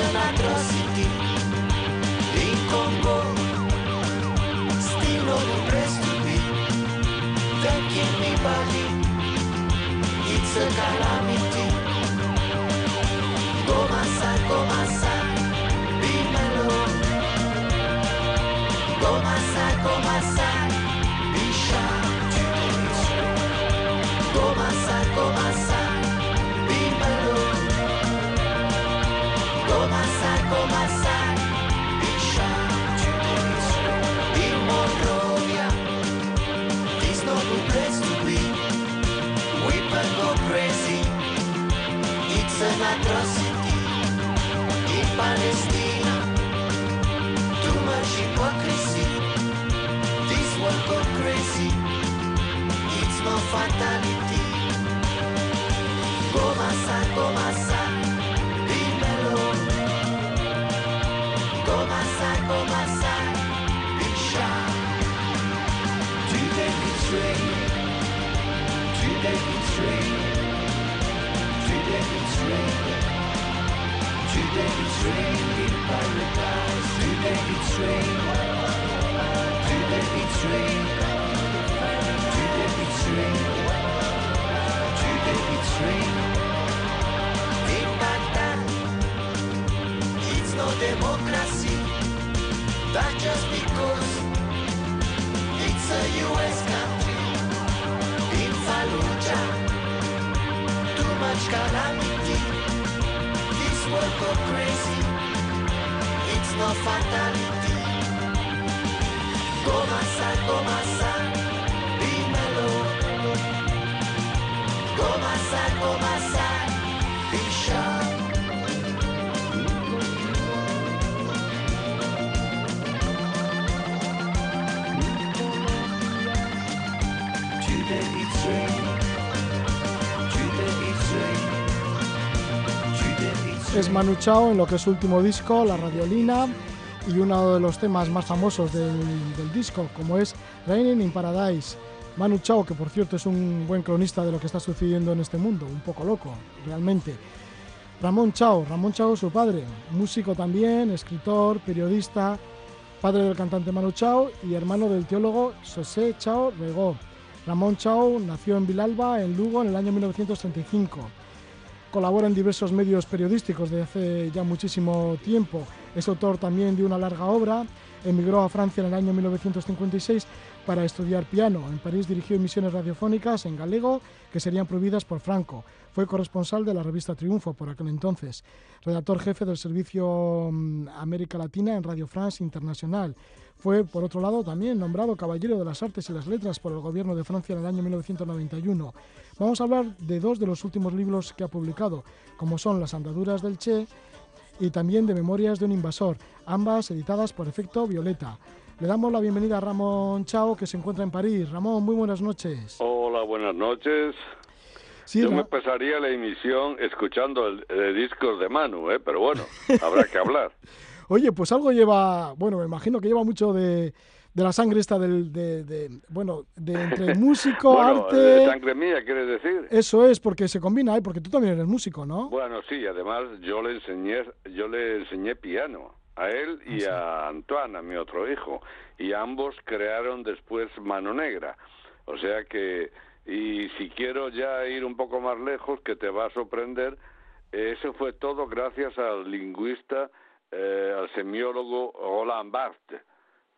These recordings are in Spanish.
an atrocity. In Congo, still the place to be. Thanking me body. It's a calamity. patrocínio. Democracy. Just because it's a U.S. country. In Fallujah, too much calamity. This world go crazy. No fatality. Go massa, go massa, be Es Manu Chao en lo que es su último disco, La Radiolina, y uno de los temas más famosos del, disco, como es Raining in Paradise. Manu Chao, que por cierto es un buen cronista de lo que está sucediendo en este mundo, un poco loco, realmente. Ramón Chao, Ramón Chao su padre, músico también, escritor, periodista, padre del cantante Manu Chao y hermano del teólogo José Chao Regó. Ramón Chao nació en Vilalba, en Lugo, en el año 1935. Colabora en diversos medios periodísticos desde hace ya muchísimo tiempo. Es autor también de una larga obra. Emigró a Francia en el año 1956 para estudiar piano. En París dirigió emisiones radiofónicas en galego que serían prohibidas por Franco. Fue corresponsal de la revista Triunfo por aquel entonces. Redactor jefe del servicio mm, América Latina en Radio France Internacional. Fue, por otro lado, también nombrado Caballero de las Artes y las Letras por el gobierno de Francia en el año 1991. Vamos a hablar de dos de los últimos libros que ha publicado, como son Las Andaduras del Che y también de Memorias de un Invasor, ambas editadas por Efecto Violeta. Le damos la bienvenida a Ramón Chao, que se encuentra en París. Ramón, muy buenas noches. Hola, buenas noches. Sí, Yo me pasaría la emisión escuchando el, el discos de Manu, ¿eh? pero bueno, habrá que hablar. Oye, pues algo lleva, bueno, me imagino que lleva mucho de, de la sangre esta del, de, de- bueno, de entre músico, bueno, arte... de sangre mía, ¿quieres decir? Eso es, porque se combina, ¿eh? porque tú también eres músico, ¿no? Bueno, sí, además yo le enseñé, yo le enseñé piano a él y a Antoine, a mi otro hijo, y ambos crearon después Mano Negra. O sea que, y si quiero ya ir un poco más lejos, que te va a sorprender, eso fue todo gracias al lingüista, eh, al semiólogo Roland Barthes,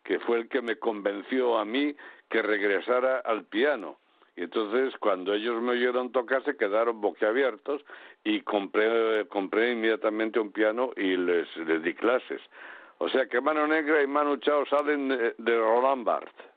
que fue el que me convenció a mí que regresara al piano. Y entonces, cuando ellos me oyeron tocar, se quedaron boquiabiertos y compré, compré inmediatamente un piano y les, les di clases. O sea que Mano Negra y Manu Chao salen de, de Roland Barthes.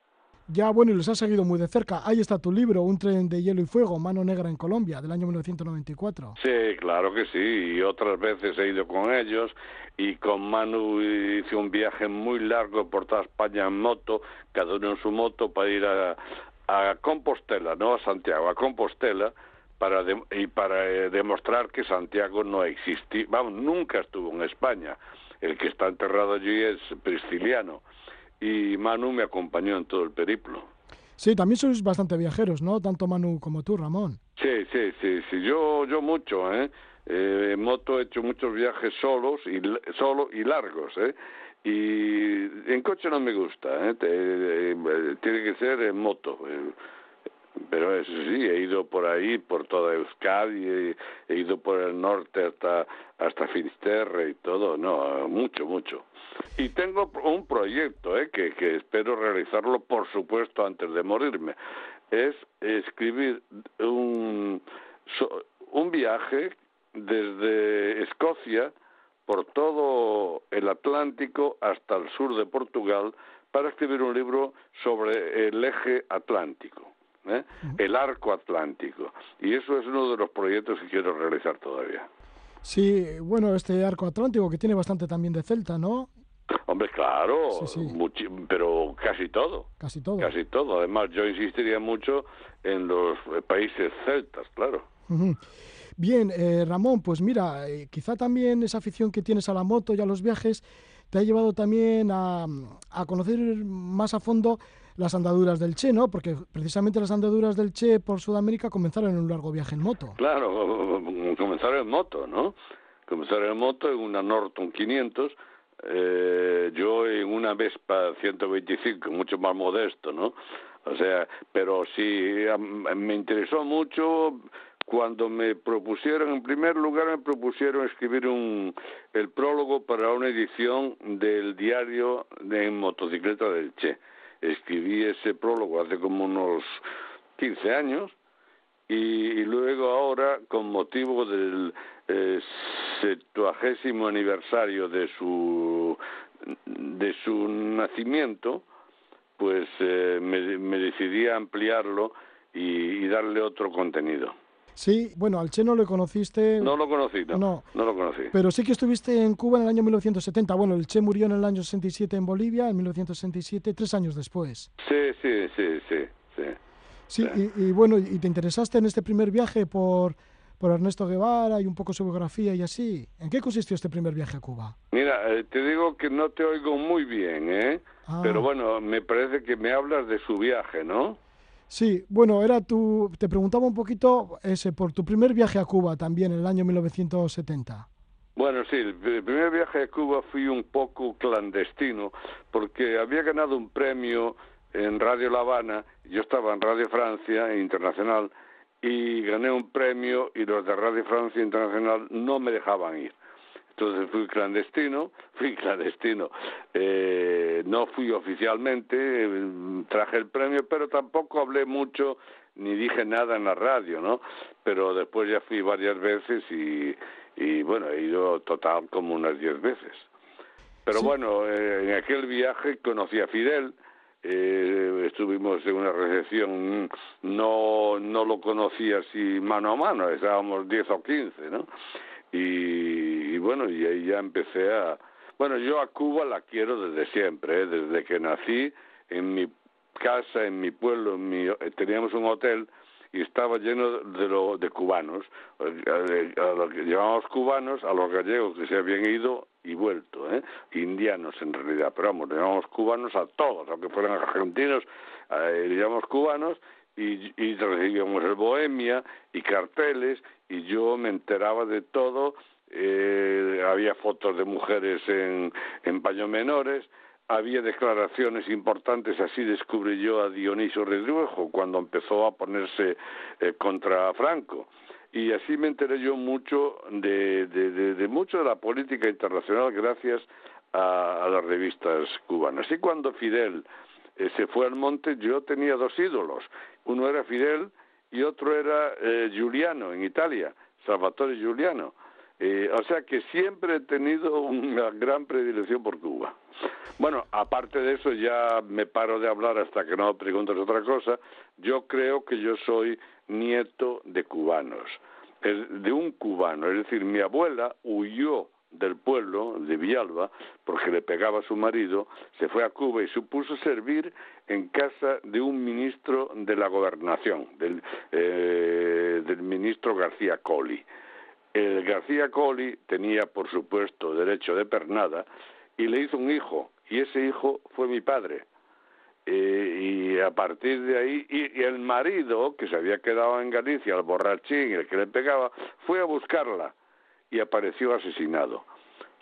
Ya, bueno, y los has seguido muy de cerca. Ahí está tu libro, Un tren de hielo y fuego, Mano Negra en Colombia, del año 1994. Sí, claro que sí, y otras veces he ido con ellos y con Manu hice un viaje muy largo por toda España en moto, cada uno en su moto para ir a, a Compostela, no a Santiago, a Compostela para de- y para eh, demostrar que Santiago no existía, vamos, nunca estuvo en España. El que está enterrado allí es Prisciliano y Manu me acompañó en todo el periplo. Sí, también sois bastante viajeros, ¿no? Tanto Manu como tú, Ramón. Sí, sí, sí, sí. Yo, yo mucho, ¿eh? eh en moto he hecho muchos viajes solos y solo y largos, ¿eh? Y en coche no me gusta, ¿eh? eh tiene que ser en moto. Eh, pero eso sí, he ido por ahí, por toda Euskadi, he, ido por el norte hasta hasta Finisterre y todo, no, mucho, mucho. Y tengo un proyecto, ¿eh? que, que espero realizarlo, por supuesto, antes de morirme. Es escribir un, un viaje desde Escocia por todo el Atlántico hasta el sur de Portugal para escribir un libro sobre el eje atlántico. ¿eh? el arco atlántico. Y eso es uno de los proyectos que quiero realizar todavía. Sí, bueno, este arco atlántico que tiene bastante también de celta, ¿no? Hombre, claro, pero casi todo. Casi todo. Casi todo. Además, yo insistiría mucho en los países celtas, claro. Bien, eh, Ramón, pues mira, eh, quizá también esa afición que tienes a la moto y a los viajes te ha llevado también a, a conocer más a fondo las andaduras del Che, ¿no? Porque precisamente las andaduras del Che por Sudamérica comenzaron en un largo viaje en moto. Claro, comenzaron en moto, ¿no? Comenzaron en moto en una Norton 500, eh, yo en una Vespa 125, mucho más modesto, ¿no? O sea, pero sí, me interesó mucho cuando me propusieron, en primer lugar me propusieron escribir un, el prólogo para una edición del diario de motocicleta del Che escribí ese prólogo hace como unos 15 años y, luego ahora con motivo del eh, septuagésimo aniversario de su de su nacimiento pues eh, me, decidí a ampliarlo y darle otro contenido. Sí, bueno, al Che no lo conociste. No lo conocí, no, no. lo conocí. Pero sí que estuviste en Cuba en el año 1970. Bueno, el Che murió en el año 67 en Bolivia, en 1967, tres años después. Sí, sí, sí, sí. Sí, Y, bueno, ¿y te interesaste en este primer viaje por, por Ernesto Guevara y un poco su biografía y así? ¿En qué consistió este primer viaje a Cuba? Mira, eh, te digo que no te oigo muy bien, ¿eh? Ah. Pero bueno, me parece que me hablas de su viaje, ¿no? Sí, bueno, era tu, te preguntaba un poquito ese por tu primer viaje a Cuba también en el año 1970. Bueno, sí, el primer viaje a Cuba fui un poco clandestino porque había ganado un premio en Radio La Habana, yo estaba en Radio Francia Internacional y gané un premio y los de Radio Francia Internacional no me dejaban ir. Entonces fui clandestino, fui clandestino. Eh, no fui oficialmente, eh, traje el premio, pero tampoco hablé mucho ni dije nada en la radio, ¿no? Pero después ya fui varias veces y, y bueno, he ido total como unas diez veces. Pero bueno, eh, en aquel viaje conocí a Fidel, eh, estuvimos en una recepción, no, no lo conocí así mano a mano, estábamos diez o quince, ¿no? Y, bueno, y ahí ya empecé a... Bueno, yo a Cuba la quiero desde siempre, ¿eh? desde que nací en mi casa, en mi pueblo, en mi, eh, teníamos un hotel y estaba lleno de, lo, de cubanos, eh, a, llamamos cubanos, a los gallegos que se habían ido y vuelto, ¿eh? indianos en realidad, pero vamos, le cubanos a todos, aunque fueran argentinos, eh, cubanos y, y recibíamos el Bohemia y carteles y yo me enteraba de todo. Eh, había fotos de mujeres en, en paños menores, había declaraciones importantes, así descubrí yo a Dionisio Redruejo cuando empezó a ponerse eh, contra Franco. Y así me enteré yo mucho de, mucho de la política internacional gracias a, las revistas cubanas. Y cuando Fidel eh, se fue al monte, yo tenía dos ídolos. Uno era Fidel y otro era eh, Giuliano en Italia, Salvatore Giuliano. Eh, o sea que siempre he tenido una gran predilección por Cuba. Bueno, aparte de eso, ya me paro de hablar hasta que no preguntes otra cosa. Yo creo que yo soy nieto de cubanos, de un cubano. Es decir, mi abuela huyó del pueblo de Villalba, porque le pegaba a su marido, se fue a Cuba y supuso servir en casa de un ministro de la gobernación, del, eh, del ministro García Colli. El García Colli tenía, por supuesto, derecho de pernada y le hizo un hijo, y ese hijo fue mi padre. Eh, y a partir de ahí, y, el marido, que se había quedado en Galicia, el borrachín, el que le pegaba, fue a buscarla y apareció asesinado.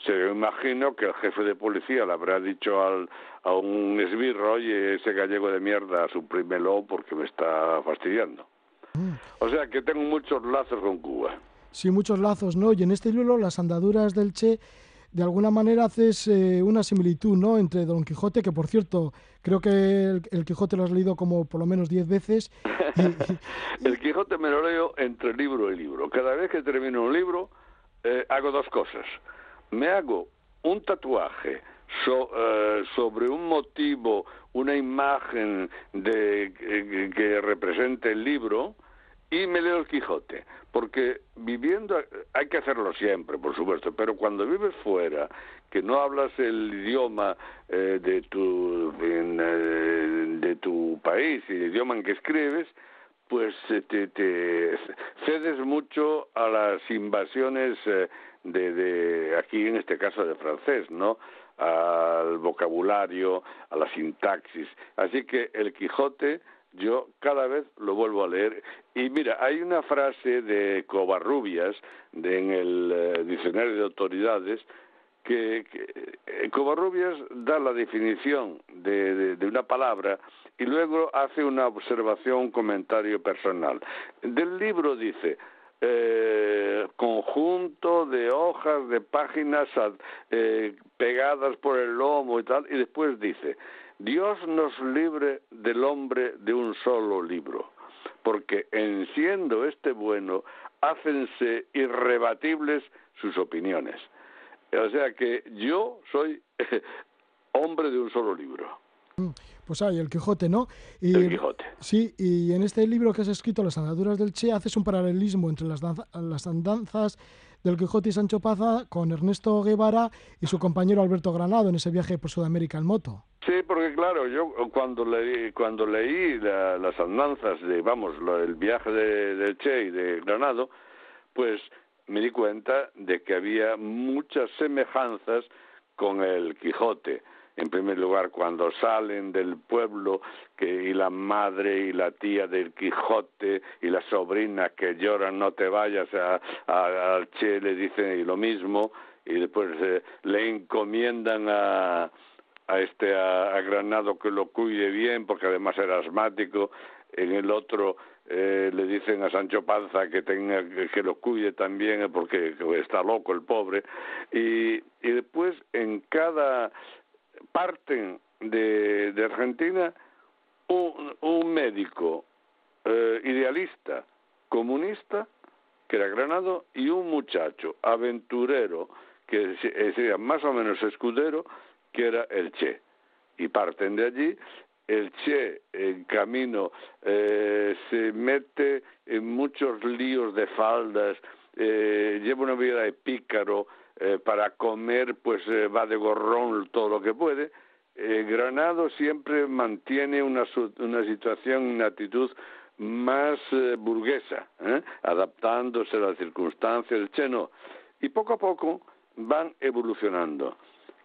Se imagino que el jefe de policía le habrá dicho al, a un esbirro, oye, ese gallego de mierda, suprímelo porque me está fastidiando. Mm. O sea que tengo muchos lazos con Cuba. Sí, muchos lazos, ¿no? Y en este libro, Las andaduras del Che, de alguna manera haces eh, una similitud, ¿no? Entre Don Quijote, que por cierto, creo que el, Quijote lo has leído como por lo menos diez veces. el Quijote me lo leo entre libro y libro. Cada vez que termino un libro, eh, hago dos cosas. Me hago un tatuaje eh, sobre un motivo, una imagen de, que represente el libro, y me leo el Quijote, porque viviendo, hay que hacerlo siempre, por supuesto, pero cuando vives fuera, que no hablas el idioma eh, de, tu, eh, de tu país y el idioma en que escribes, pues eh, te, te cedes mucho a las invasiones de, de, aquí en este caso de francés, ¿no? al vocabulario, a la sintaxis. Así que el Quijote yo cada vez lo vuelvo a leer. Y mira, hay una frase de Covarrubias de, en el eh, Diccionario de Autoridades que, eh, Covarrubias da la definición de, una palabra y luego hace una observación, un comentario personal. Del libro dice, eh, conjunto de hojas, de páginas pegadas por el lomo y tal, y después dice, Dios nos libre del hombre de un solo libro, porque en siendo este bueno, hácense irrebatibles sus opiniones. O sea que yo soy hombre de un solo libro. Pues hay el Quijote, ¿no? Y, el Quijote. Sí, y en este libro que has escrito, Las andaduras del Che, haces un paralelismo entre las, las andanzas del Quijote y Sancho Paza con Ernesto Guevara y su compañero Alberto Granado en ese viaje por Sudamérica en moto. Sí, porque claro, yo cuando leí, cuando leí las andanzas de, vamos, el viaje de, del Che y de Granado, pues me di cuenta de que había muchas semejanzas con el Quijote en primer lugar cuando salen del pueblo que y la madre y la tía del Quijote y la sobrina que lloran no te vayas a, al Che le dicen lo mismo y después eh, le encomiendan a a este a, Granado que lo cuide bien porque además era asmático. En el otro eh, le dicen a Sancho Panza que tenga que lo cuide también porque está loco el pobre. Y, y después en cada parten de, de Argentina un, médico eh, idealista, comunista, que era Granado, y un muchacho aventurero, que sería más o menos escudero, que era el Che. Y parten de allí, el Che en camino eh, se mete en muchos líos de faldas, eh, lleva una vida de pícaro, eh, para comer pues eh, va de gorrón todo lo que puede. Eh, Granado siempre mantiene una, una situación, una actitud más burguesa, adaptándose a las circunstancias del cheno. Y poco a poco van evolucionando,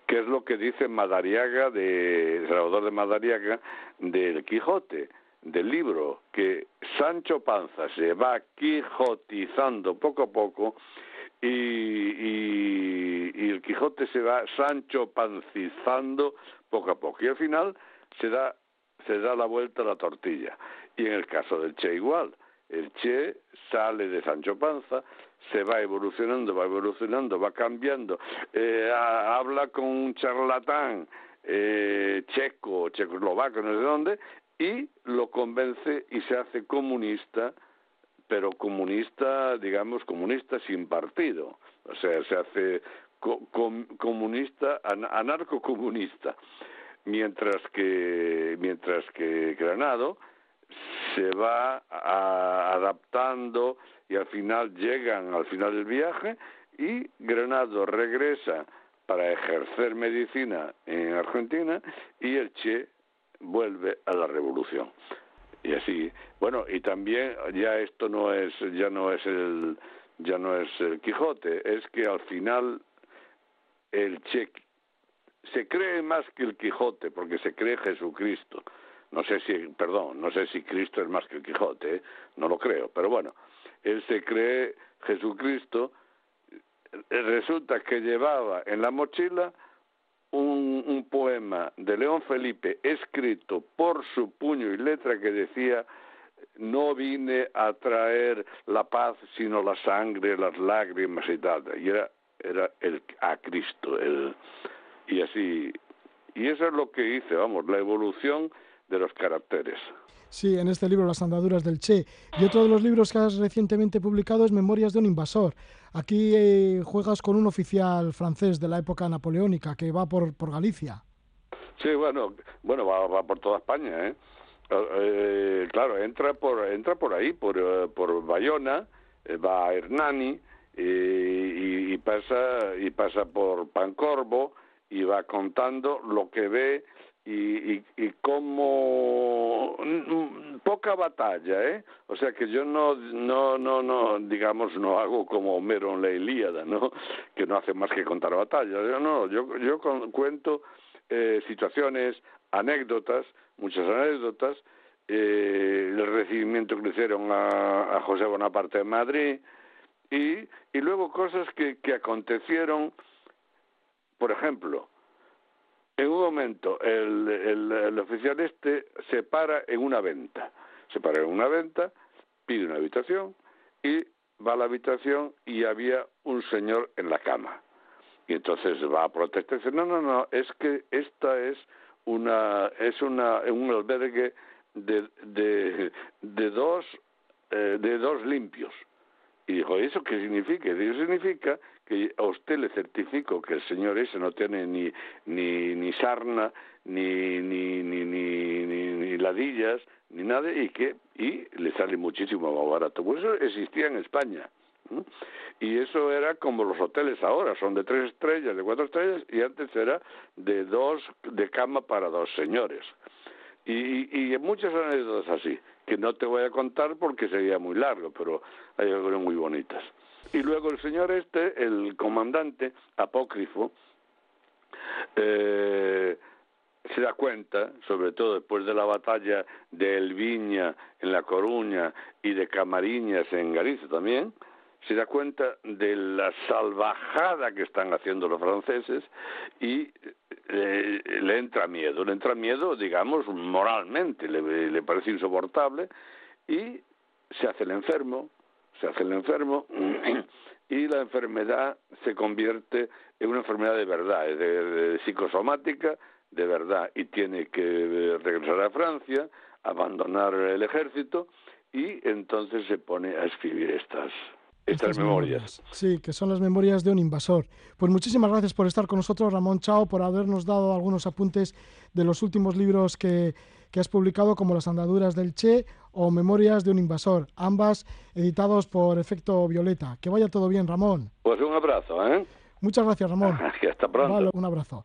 que es lo que dice Madariaga, de Salvador de Madariaga, del Quijote, del libro, que Sancho Panza se va quijotizando poco a poco y, y, el Quijote se va Sancho pancizando poco a poco. Y al final se da se da la vuelta a la tortilla. Y en el caso del Che igual. El Che sale de Sancho Panza se va evolucionando va evolucionando va cambiando. Eh, habla con un charlatán eh, checo checoslovaco no sé dónde y lo convence y se hace comunista pero comunista, digamos, comunista sin partido. O sea, se hace comunista, anarcocomunista. Mientras que, mientras que Granado se va adaptando y al final llegan al final del viaje y Granado regresa para ejercer medicina en Argentina y el Che vuelve a la revolución y así. Bueno y también ya esto no es ya no es el ya no es el Quijote es que al final el Che se cree más que el Quijote porque se cree Jesucristo. No sé si, perdón, no sé si Cristo es más que el Quijote, ¿eh? no lo creo, pero bueno, él se cree Jesucristo, resulta que llevaba en la mochila un, un, poema de León Felipe escrito por su puño y letra que decía no vine a traer la paz sino la sangre, las lágrimas y tal. Y era, era el, a Cristo. El, y así. Y eso es lo que hice, vamos, la evolución de los caracteres. Sí, en este libro, Las andaduras del Che. Y otro de los libros que has recientemente publicado es Memorias de un invasor. Aquí eh, juegas con un oficial francés de la época napoleónica que va por, por Galicia. Sí, bueno, bueno va, va por toda España, ¿eh? Eh, claro, entra por entra por ahí, por, eh, por Bayona, eh, va a Hernani y, y, pasa y pasa por Pancorvo y va contando lo que ve y, y, y como poca batalla, ¿eh? O sea que yo no, no, no, no, digamos, no hago como Homero en la Ilíada, ¿no? Que no hace más que contar batallas. Yo no, yo, yo cuento eh, situaciones, anécdotas, muchas anécdotas, eh, el recibimiento que le hicieron a, a, José Bonaparte en Madrid y, y luego cosas que, que acontecieron, por ejemplo, en un momento el, el, oficial este se para en una venta, se para en una venta, pide una habitación y va a la habitación y había un señor en la cama. Y entonces va a protestar y dice, no, no, no, es que esta es una es una un albergue de de, de dos eh, de dos limpios y dijo eso qué significa eso significa que a usted le certifico que el señor ese no tiene ni ni ni sarna ni ni ni ni, ni, ladillas ni nada y que y le sale muchísimo más barato pues eso existía en España y eso era como los hoteles ahora, son de tres estrellas, de cuatro estrellas, y antes era de dos, de cama para dos señores. Y, y muchas anécdotas así, que no te voy a contar porque sería muy largo, pero hay algunas muy bonitas. Y luego el señor este, el comandante apócrifo, eh, se da cuenta, sobre todo después de la batalla de Elviña en La Coruña y de Camariñas en Galicia también, se da cuenta de la salvajada que están haciendo los franceses y eh, le entra miedo, le entra miedo, digamos, moralmente, le, le, parece insoportable y se hace el enfermo, se hace el enfermo y la enfermedad se convierte en una enfermedad de verdad, de, de psicosomática de verdad y tiene que regresar a Francia, abandonar el ejército y entonces se pone a escribir estas estas, memorias. Sí, que son las memorias de un invasor. Pues muchísimas gracias por estar con nosotros, Ramón Chao, por habernos dado algunos apuntes de los últimos libros que, que has publicado, como Las andaduras del Che o Memorias de un invasor, ambas editados por Efecto Violeta. Que vaya todo bien, Ramón. Pues un abrazo, ¿eh? Muchas gracias, Ramón. Hasta pronto. Vale, un abrazo.